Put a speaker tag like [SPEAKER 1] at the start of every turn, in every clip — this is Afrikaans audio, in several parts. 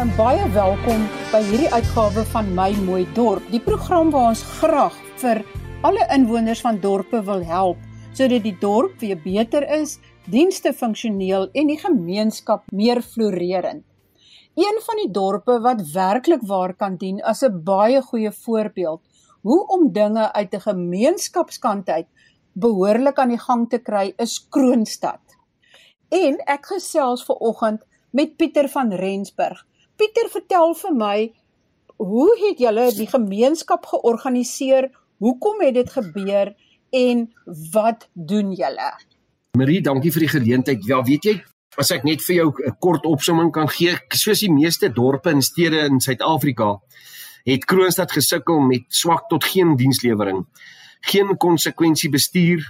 [SPEAKER 1] En baie welkom by hierdie uitgawe van My Mooi Dorp, die program waar ons graag vir alle inwoners van dorpe wil help sodat die dorp weer beter is, dienste funksioneel en die gemeenskap meer floreerend. Een van die dorpe wat werklik waar kan dien as 'n baie goeie voorbeeld hoe om dinge uit 'n gemeenskapskant uit behoorlik aan die gang te kry is Kroonstad. En ek gesels ver oggend met Pieter van Rensburg. Pieter, vertel vir my, hoe het julle die gemeenskap georganiseer? Hoekom het dit gebeur en wat doen julle?
[SPEAKER 2] Marie, dankie vir die geleentheid. Ja, weet jy, as ek net vir jou 'n kort opsomming kan gee, soos die meeste dorpe en stede in Suid-Afrika, het Kroonstad gesukkel met swak tot geen dienslewering. Geen konsekwensie bestuur,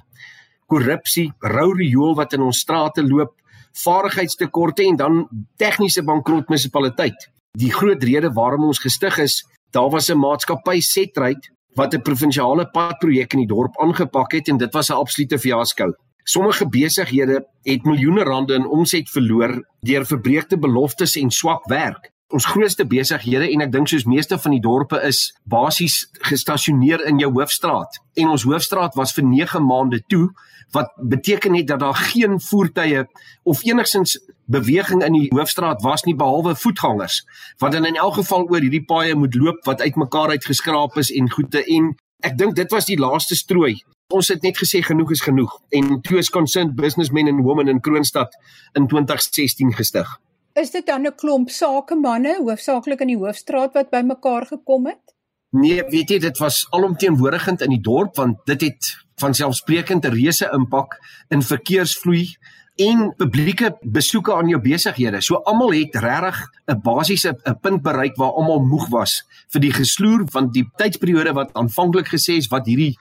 [SPEAKER 2] korrupsie, rou riool wat in ons strate loop, vaardigheidstekorte en dan tegniese bankrot munisipaliteit. Die groot rede waarom ons gestig is, daar was 'n maatskappy Setrite wat 'n provinsiale padprojek in die dorp aangepak het en dit was 'n absolute fiasco. Sommige besighede het miljoene rande in omset verloor deur verbreekte beloftes en swak werk. Ons grootste besighede en ek dink soos meeste van die dorpe is basies gestasioneer in jou hoofstraat. En ons hoofstraat was vir 9 maande toe wat beteken het dat daar geen voertuie of enigsins beweging in die hoofstraat was nie behalwe voetgangers wat dan in elk geval oor hierdie paaie moet loop wat uitmekaar uitgeskraap is en goede. En ek dink dit was die laaste strooi. Ons het net gesê genoeg is genoeg. En toe is concerned businessmen and women in Kroonstad in 2016 gestig
[SPEAKER 1] is dit dan 'n klomp sakemanne hoofsaaklik in die hoofstraat wat bymekaar gekom het
[SPEAKER 2] Nee, weet jy, dit was alomteenwoordigend in die dorp want dit het van selfsprekend 'n reuse impak in verkeersvloei en publieke besoeke aan jou besighede. So almal het regtig 'n basiese 'n punt bereik waar almal moeg was vir die gesloer van die tydsperiode wat aanvanklik gesê is wat hierdie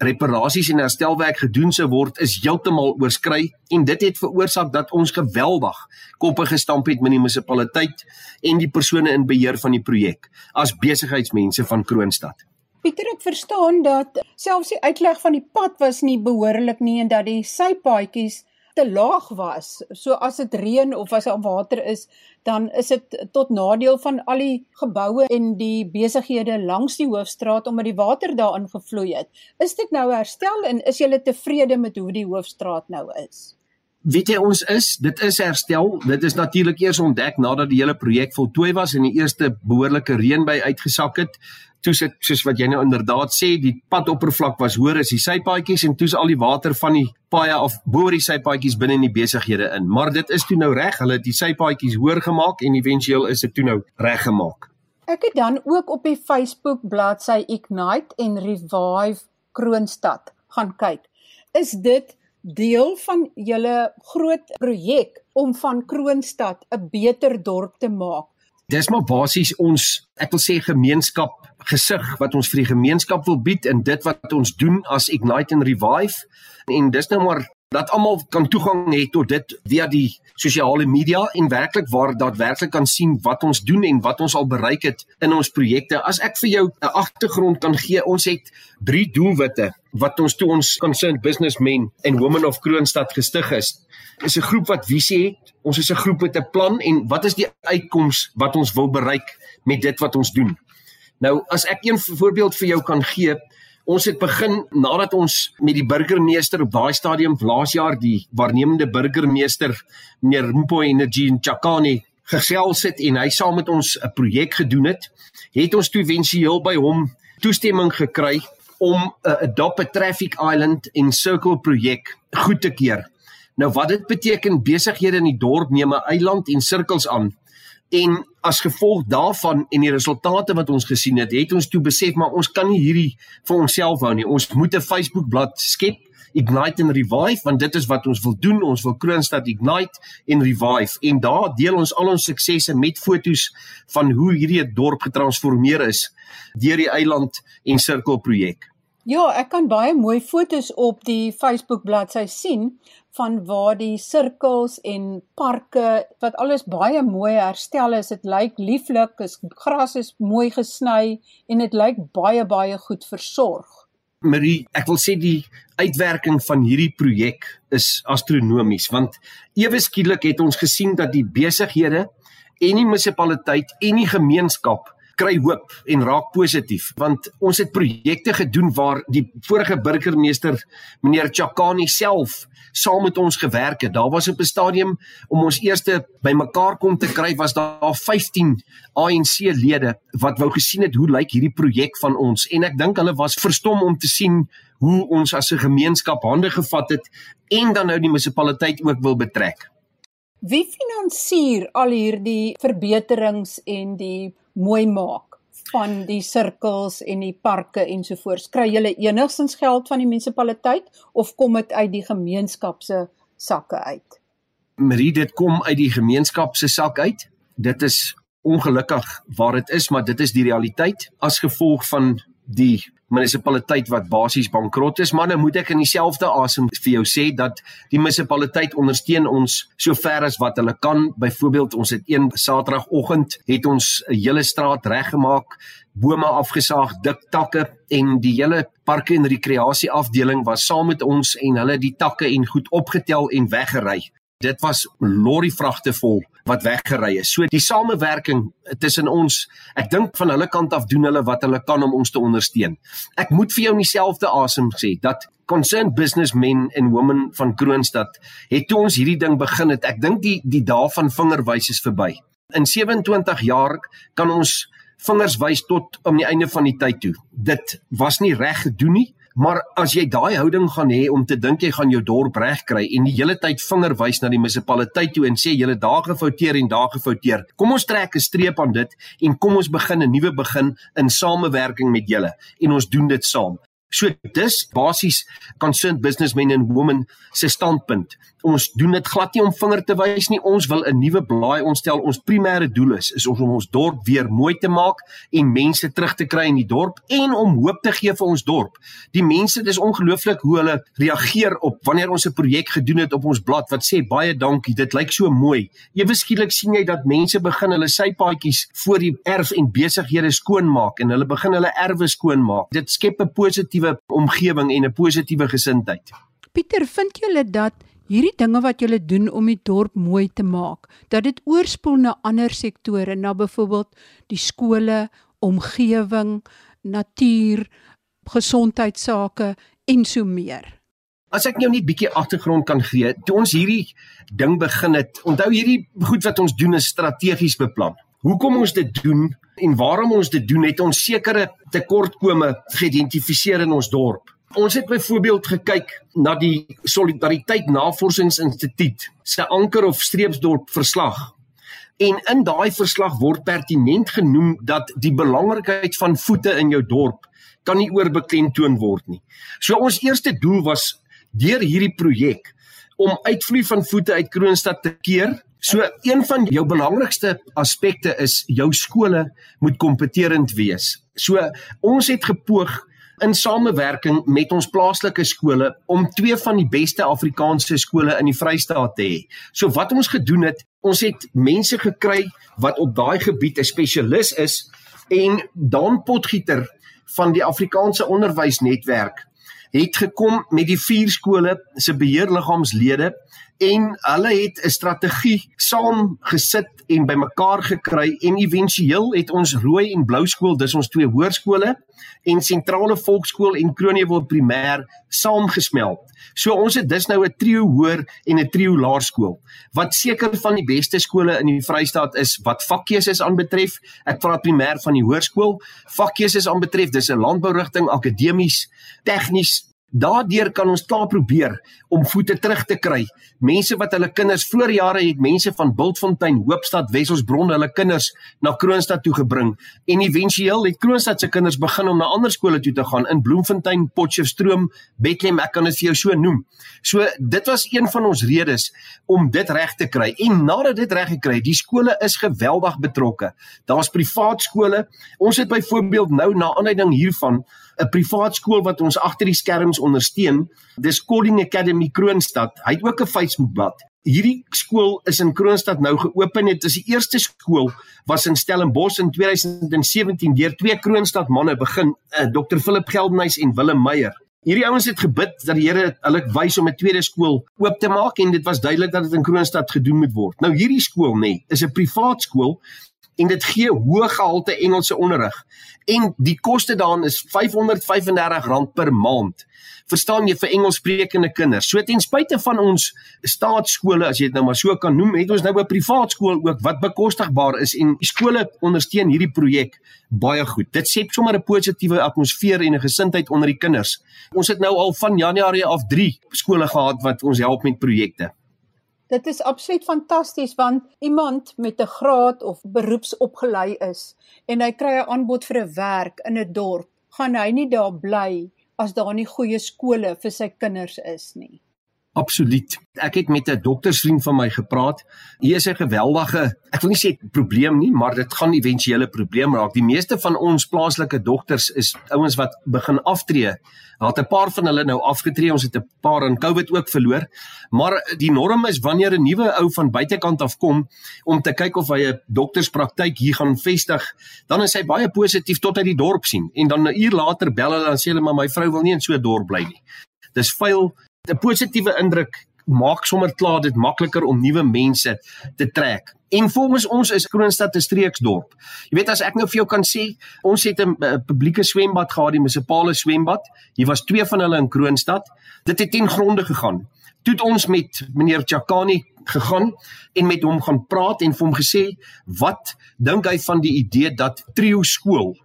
[SPEAKER 2] reparasies en herstelwerk gedoen sou word is heeltemal oorskry en dit het veroorsaak dat ons geweldig koppe gestamp het met die munisipaliteit en die persone in beheer van die projek as besigheidsmense van Kroonstad.
[SPEAKER 1] Pieter, ek verstaan dat selfs die uitleg van die pad was nie behoorlik nie en dat die sypaadjies te laag was. So as dit reën of as daar water is, dan is dit tot nadeel van al die geboue en die besighede langs die hoofstraat omdat die water daarin gevloei het. Is dit nou herstel en is jy tevrede met hoe die hoofstraat nou is?
[SPEAKER 2] Weet jy ons is, dit is herstel. Dit is natuurlik eers ontdek nadat die hele projek voltooi was en die eerste behoorlike reën by uitgesak het. Toe sit soos wat jy nou inderdaad sê die padoppervlak was hoër as die sypaadjies en toe's al die water van die paaie af bo oor die sypaadjies binne in die besighede in. Maar dit is toe nou reg hulle het die sypaadjies hoër gemaak en éventueel is dit toe nou reg gemaak.
[SPEAKER 1] Ek het dan ook op die Facebook bladsy Ignite en Revive Kroonstad gaan kyk. Is dit deel van julle groot projek om van Kroonstad 'n beter dorp te maak?
[SPEAKER 2] Dis maar basies ons ek wil sê gemeenskap gesig wat ons vir die gemeenskap wil bied en dit wat ons doen as Ignite and Revive. En dis nou maar dat almal kan toegang hê tot dit via die sosiale media en werklik waar daadwerklik kan sien wat ons doen en wat ons al bereik het in ons projekte. As ek vir jou 'n agtergrond kan gee, ons het drie doelwitte wat ons toe ons concerned businessmen en women of Kroonstad gestig is. Is 'n groep wat visie het. Ons is 'n groep met 'n plan en wat is die uitkoms wat ons wil bereik met dit wat ons doen? Nou, as ek een voorbeeld vir jou kan gee, Ons het begin nadat ons met die burgemeester op daai stadium laas jaar die waarnemende burgemeester meneer Mpo Energy in Chakani gesels het en hy saam met ons 'n projek gedoen het, het ons toe wensieel by hom toestemming gekry om 'n adopt a traffic island en circle projek goed te keur. Nou wat dit beteken besighede in die dorp neem 'n eiland en sirkels aan En as gevolg daarvan en die resultate wat ons gesien het, het ons toe besef maar ons kan nie hierdie vir onsself hou nie. Ons moet 'n Facebook bladsy skep, Ignite and Revive, want dit is wat ons wil doen. Ons wil Kroonstad Ignite en Revive en daar deel ons al ons suksesse met fotos van hoe hierdie dorp getransformeer is deur die eiland en sirkel projek.
[SPEAKER 1] Ja, ek kan baie mooi fotos op die Facebook bladsy sien van waar die sirkels en parke wat alles baie mooi herstel is. Dit lyk lieflik, is gras is mooi gesny en dit lyk baie baie goed versorg.
[SPEAKER 2] Marie, ek wil sê die uitwerking van hierdie projek is astronomies want ewe skielik het ons gesien dat die besighede en die munisipaliteit en die gemeenskap kry hoop en raak positief want ons het projekte gedoen waar die vorige burgemeester meneer Chakani self saam met ons gewerk het. Daar was op 'n stadium om ons eerste bymekaar kom te kry was daar 15 ANC lede wat wou gesien het hoe lyk hierdie projek van ons en ek dink hulle was verstom om te sien hoe ons as 'n gemeenskap hande gevat het en dan nou die munisipaliteit ook wil betrek.
[SPEAKER 1] Wie finansier al hierdie verbeterings en die mooi maak van die sirkels en die parke ensovoorts? Kry julle enigstens geld van die munisipaliteit of kom dit uit die gemeenskap se sakke uit?
[SPEAKER 2] Marie, dit kom uit die gemeenskap se sak uit. Dit is ongelukkig waar dit is, maar dit is die realiteit as gevolg van die munisipaliteit wat basies bankrot is, maar nou moet ek in dieselfde asem vir jou sê dat die munisipaliteit ondersteun ons sover as wat hulle kan. Byvoorbeeld, ons het een Saterdagoggend het ons 'n hele straat reggemaak, bome afgesaag, dik takke en die hele parke en rekreasie afdeling was saam met ons en hulle die takke en goed opgetel en weggery. Dit was lorry vragte vol wat weggery is. So die samewerking tussen ons, ek dink van hulle kant af doen hulle wat hulle kan om ons te ondersteun. Ek moet vir jou in dieselfde asem sê dat concerned businessmen and women van Kroonstad het toe ons hierdie ding begin het, ek dink die die dae van vingerwys is verby. In 27 jaar kan ons vingers wys tot om die einde van die tyd toe. Dit was nie reg gedoen nie. Maar as jy daai houding gaan hê om te dink jy gaan jou dorp reg kry en die hele tyd vinger wys na die munisipaliteit toe en sê julle daar gefouteer en daar gefouteer. Kom ons trek 'n streep aan dit en kom ons begin 'n nuwe begin in samewerking met julle en ons doen dit saam. So dis basies concerned businessmen and women se standpunt. Ons doen dit glad nie om vinger te wys nie. Ons wil 'n nuwe blaai ontstel. Ons primêre doel is is om ons dorp weer mooi te maak en mense terug te kry in die dorp en om hoop te gee vir ons dorp. Die mense, dis ongelooflik hoe hulle reageer op wanneer ons 'n projek gedoen het op ons blad wat sê baie dankie, dit lyk so mooi. Ewe skielik sien jy dat mense begin hulle sypaadjies voor die erf en besighede skoonmaak en hulle begin hulle erwe skoonmaak. Dit skep 'n positiewe omgewing en 'n positiewe gesindheid.
[SPEAKER 1] Pieter, vind julle dat hierdie dinge wat julle doen om die dorp mooi te maak, dat dit oorspoel na ander sektore, na byvoorbeeld die skole, omgewing, natuur, gesondheidsake en so meer.
[SPEAKER 2] As ek jou net bietjie agtergrond kan gee, toe ons hierdie ding begin het, onthou hierdie goed wat ons doen is strategies beplan. Hoekom ons dit doen en waarom ons dit doen, het ons sekere tekortkome geïdentifiseer in ons dorp. Ons het byvoorbeeld gekyk na die Solidariteit Navorsingsinstituut se anker of streepsdorp verslag. En in daai verslag word pertinent genoem dat die belangrikheid van voete in jou dorp kan nie oorbeklemtoon word nie. So ons eerste doel was deur hierdie projek om uitvloei van voete uit Kroonstad te keer. So een van jou belangrikste aspekte is jou skole moet kompeterend wees. So ons het gepoog in samewerking met ons plaaslike skole om twee van die beste Afrikaanse skole in die Vrystaat te hê. So wat ons gedoen het, ons het mense gekry wat op daai gebied 'n spesialis is en Dan Potgieter van die Afrikaanse Onderwysnetwerk het gekom met die vier skole se beheerliggaamslede en hulle het 'n strategie saam gesit en bymekaar gekry en éventueel het ons rooi en blou skool dis ons twee hoërskole en sentrale volkskool en Kronewil primêr saamgesmelt. So ons het dis nou 'n trio hoër en 'n trio laerskool wat seker van die beste skole in die Vrystaat is wat vakkeuses aanbetref. Ek praat primêr van die hoërskool. Vakkeuses aanbetref dis 'n landbourigting, akademies, tegnies Daardeur kan ons klaar probeer om voete terug te kry. Mense wat hulle kinders voor jare het mense van Bultfontein, Hoopstad, Wesselsbron hulle kinders na Kroonstad toe gebring en éventueel het Kroonstad se kinders begin om na ander skole toe te gaan in Bloemfontein, Potchefstroom, Bethlehem, ek kan dit vir jou so noem. So dit was een van ons redes om dit reg te kry. En nadat dit reg gekry, die skole is geweldig betrokke. Daar's privaat skole. Ons het byvoorbeeld nou na aanleiding hiervan 'n privaat skool wat ons agter die skerms ondersteun. Dis Calling Academy Kroonstad. Hy het ook 'n Facebookblad. Hierdie skool is in Kroonstad nou geopen. Dit is die eerste skool was in Stellenbosch in 2017 deur twee Kroonstad manne begin, eh, Dr Philip Geldenhuys en Willem Meyer. Hierdie ouens het gebid dat die Here hulle wys om 'n tweede skool oop te maak en dit was duidelik dat dit in Kroonstad gedoen moet word. Nou hierdie skool nê, nee, is 'n privaat skool en dit gee hoë gehalte Engelse onderrig. En die koste daarin is R535 per maand verstaan jy vir Engelssprekende kinders. So ten spyte van ons staatskole, as jy dit nou maar so kan noem, het ons nou 'n privaat skool ook wat bekostigbaar is en die skole ondersteun hierdie projek baie goed. Dit skep sommer 'n positiewe atmosfeer en 'n gesindheid onder die kinders. Ons het nou al van Januarie af 3 skole gehad wat ons help met projekte.
[SPEAKER 1] Dit is absoluut fantasties want iemand met 'n graad of beroepsopgelei is en hy kry 'n aanbod vir 'n werk in 'n dorp, gaan hy nie daar bly as daar nie goeie skole vir sy kinders is nie.
[SPEAKER 2] Absoluut. Ek het met 'n doktersvriend van my gepraat. Hier is 'n geweldige, ek wil nie sê probleem nie, maar dit gaan éventuele probleem raak. Die meeste van ons plaaslike dokters is ouens wat begin aftree. Daar het 'n paar van hulle nou afgetree. Ons het 'n paar in COVID ook verloor. Maar die norm is wanneer 'n nuwe ou van buitekant af kom om te kyk of hy 'n dokterspraktyk hier gaan vestig, dan is hy baie positief tot hy die dorp sien. En dan 'n uur later bel hulle en sê hulle maar my vrou wil nie in so 'n dorp bly nie. Dis vuil 'n positiewe indruk maak sommer klaar dit makliker om nuwe mense te trek. En volgens ons is Kroonstad 'n streeksdorp. Jy weet as ek nou vir jou kan sê, ons het 'n publieke swembad gehad, die munisipale swembad. Hier was twee van hulle in Kroonstad. Dit het ten gronde gegaan. Toe het ons met meneer Chakani gegaan en met hom gaan praat en vir hom gesê, "Wat dink hy van die idee dat Trio skool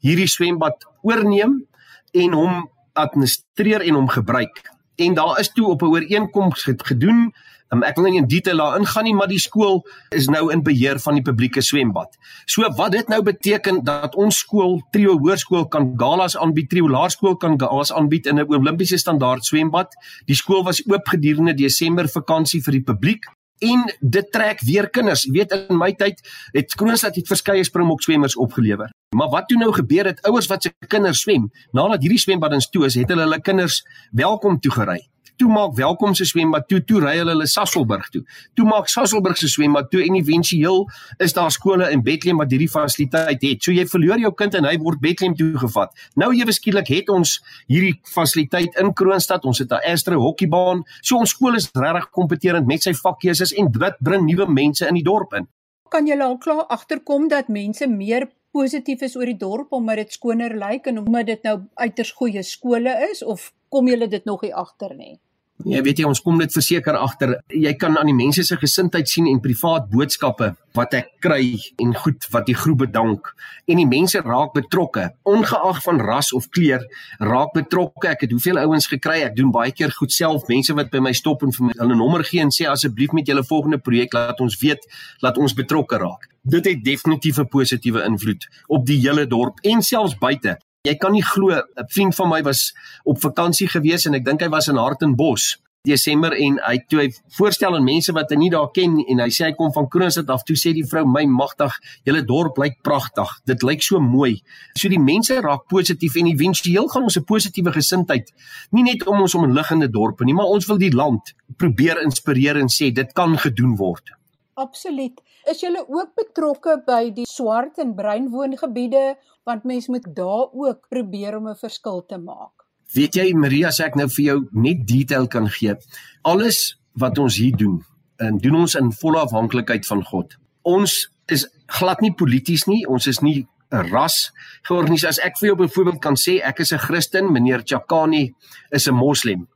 [SPEAKER 2] hierdie swembad oorneem en hom administreer en hom gebruik?" En daar is toe op 'n ooreenkoms gedoen. Um, ek wil nie in detail daarin gaan nie, maar die skool is nou in beheer van die publieke swembad. So wat dit nou beteken dat ons skool Trio Hoërskool kan galas aanbied, Trio Laerskool kan galas aanbied in 'n Olimpiese standaard swembad. Die skool was oop gedurende Desember vakansie vir die publiek en dit trek weer kinders. Jy weet in my tyd het Kroonstad het verskeie Springbok swemmers opgelewer. Maar wat toe nou gebeur het ouers wat se kinders swem, nadat hierdie swembad in toe is, het hulle hulle kinders welkom toegery toe maak welkom se swembad toe toe ry hulle hulle Sasselburg toe. Toe maak Sasselburg se swembad toe en éventueel is daar skole in Bethlehem wat hierdie fasiliteit het. So jy verloor jou kind en hy word Bethlehem toe gevat. Nou ewe skielik het ons hierdie fasiliteit in Kroonstad. Ons het 'n Astro hokkiebaan. So ons skool is regtig kompeterend met sy vakkeuses en dit bring nuwe mense in die dorp in.
[SPEAKER 1] Kan jy al klaar agterkom dat mense meer positief is oor die dorp omdat dit skoner lyk en omdat dit nou uiters goeie skole is of kom julle dit nog nie agter nie?
[SPEAKER 2] Jy weet jy ons kom dit verseker agter. Jy kan aan die mense se gesindheid sien en privaat boodskappe wat ek kry en goed wat die groep bedank en die mense raak betrokke ongeag van ras of kleur raak betrokke. Ek het hoeveel ouens gekry. Ek doen baie keer goed self. Mense wat by my stop en vir my hulle nommer gee en sê asseblief met julle volgende projek laat ons weet laat ons betrokke raak. Dit het definitief 'n positiewe invloed op die hele dorp en selfs buite. Jy kan nie glo 'n vriend van my was op vakansie gewees en ek dink hy was in Hartenbos Desember en hy toe hy voorstel aan mense wat hy nie daar ken en hy sê hy kom van Kroonstad af toe sê die vrou my magtig julle dorp lyk pragtig. Dit lyk so mooi. So die mense raak positief en éventueel gaan ons 'n positiewe gesindheid nie net om ons om 'n liggende dorp nie maar ons wil die land probeer inspireer en sê dit kan gedoen word
[SPEAKER 1] Absoluut. Is julle ook betrokke by die swart en bruin woongebiede want mens moet daar ook probeer om 'n verskil te maak.
[SPEAKER 2] Weet jy Maria, as ek nou vir jou net detail kan gee, alles wat ons hier doen, en doen ons in volle afhanklikheid van God. Ons is glad nie polities nie, ons is nie 'n ras georganiseer. As ek vir jou byvoorbeeld kan sê ek is 'n Christen, meneer Chakani is 'n moslim.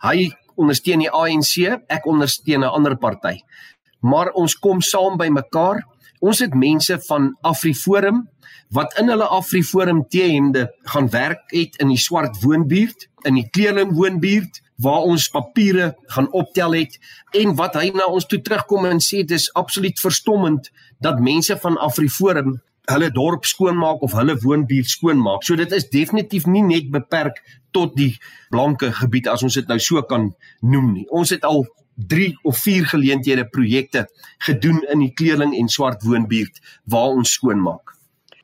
[SPEAKER 2] Hy ondersteun die ANC, ek ondersteun 'n ander party maar ons kom saam by mekaar. Ons het mense van Afriforum wat in hulle Afriforum T-hemde gaan werk het in die swart woonbuurt, in die kleerling woonbuurt waar ons papiere gaan optel het en wat hy na ons toe terugkom en sê dis absoluut verstommend dat mense van Afriforum hulle dorp skoonmaak of hulle woonbuurt skoonmaak. So dit is definitief nie net beperk tot die blanke gebied as ons dit nou so kan noem nie. Ons het al 3 of 4 geleenthede projekte gedoen in die kleerling en swart woonbuurt waar ons skoonmaak.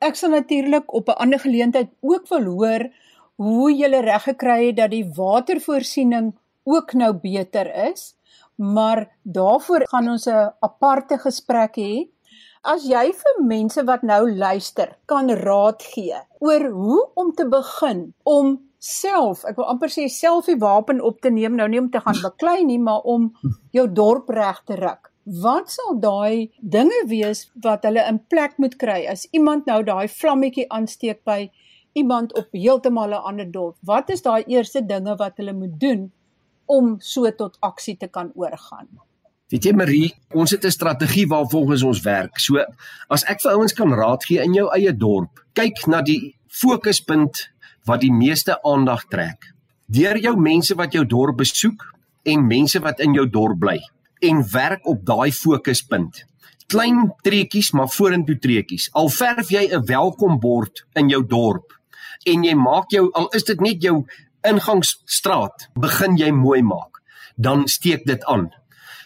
[SPEAKER 1] Ek sal natuurlik op 'n ander geleentheid ook wil hoor hoe jy reg gekry het dat die watervoorsiening ook nou beter is, maar daarvoor gaan ons 'n aparte gesprek hê. As jy vir mense wat nou luister kan raad gee oor hoe om te begin om self, ek wil amper sê self die wapen op te neem nou nie om te gaan beklei nie, maar om jou dorp reg te ruk. Wat sal daai dinge wees wat hulle in plek moet kry as iemand nou daai vlammetjie aansteek by iemand op heeltemal 'n ander dorp? Wat is daai eerste dinge wat hulle moet doen om so tot aksie te kan oorgaan?
[SPEAKER 2] Weet jy Marie, ons het 'n strategie waarvolgens ons werk. So as ek vir ouens kan raad gee in jou eie dorp, kyk na die fokuspunt wat die meeste aandag trek. Deur jou mense wat jou dorp besoek en mense wat in jou dorp bly en werk op daai fokuspunt. Klein treetjies maar vorentoe treetjies. Al verf jy 'n welkombord in jou dorp en jy maak jou al is dit net jou ingangsstraat, begin jy mooi maak, dan steek dit aan.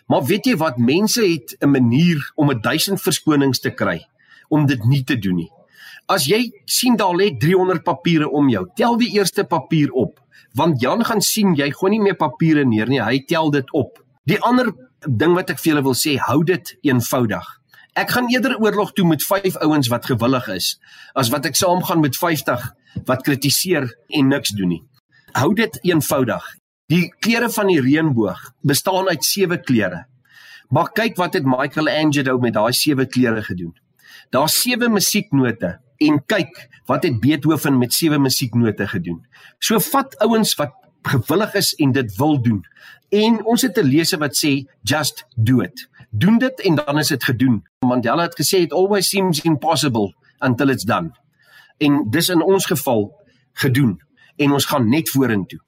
[SPEAKER 2] Maar weet jy wat mense het 'n manier om 'n duisend verskonings te kry om dit nie te doen nie. As jy sien daar lê 300 papiere om jou, tel die eerste papier op, want Jan gaan sien jy gooi nie meer papiere neer nie, hy tel dit op. Die ander ding wat ek vir julle wil sê, hou dit eenvoudig. Ek gaan eerder oorlog toe met 5 ouens wat gewillig is as wat ek saamgaan met 50 wat kritiseer en niks doen nie. Hou dit eenvoudig. Die kleure van die reënboog bestaan uit sewe kleure. Maar kyk wat het Michelangelo met daai sewe kleure gedoen. Daar's sewe musieknote en kyk wat het Beethoven met sewe musieknote gedoen. So vat ouens wat gewillig is en dit wil doen. En ons het 'n lese wat sê just do it. Doen dit en dan is dit gedoen. Mandela het gesê it always seems impossible until it's done. En dis in ons geval gedoen en ons gaan net vorentoe.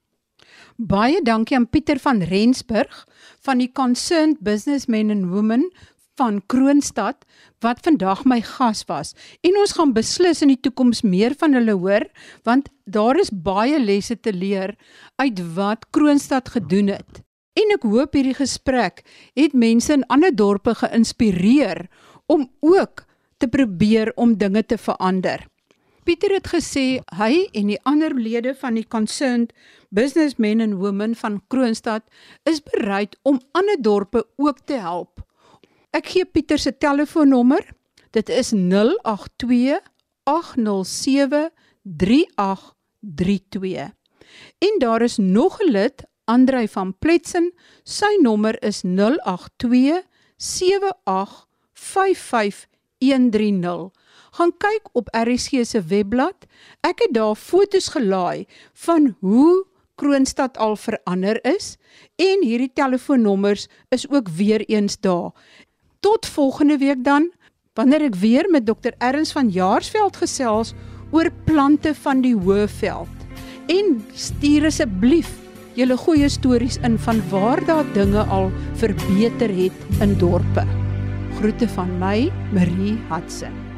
[SPEAKER 1] Baie dankie aan Pieter van Rensburg van die Concerned Businessmen and Women van Kroonstad wat vandag my gas was. En ons gaan beslis in die toekoms meer van hulle hoor want daar is baie lesse te leer uit wat Kroonstad gedoen het. En ek hoop hierdie gesprek het mense in ander dorpe geïnspireer om ook te probeer om dinge te verander. Pieter het gesê hy en die ander lede van die Concerned Businessmen and Women van Kroonstad is bereid om ander dorpe ook te help. Ek gee Pieter se telefoonnommer. Dit is 082 807 3832. En daar is nog 'n lid, Andrei van Pletsen. Sy nommer is 082 78 55130 gaan kyk op RSG se webblad. Ek het daar fotos gelaai van hoe Kroonstad al verander is en hierdie telefoonnommers is ook weer eens daar. Tot volgende week dan wanneer ek weer met Dr Erns van Jaarsveld gesels oor plante van die Hoëveld. En stuur asseblief julle goeie stories in van waar daar dinge al verbeter het in dorpe. Groete van my, Marie Hudson.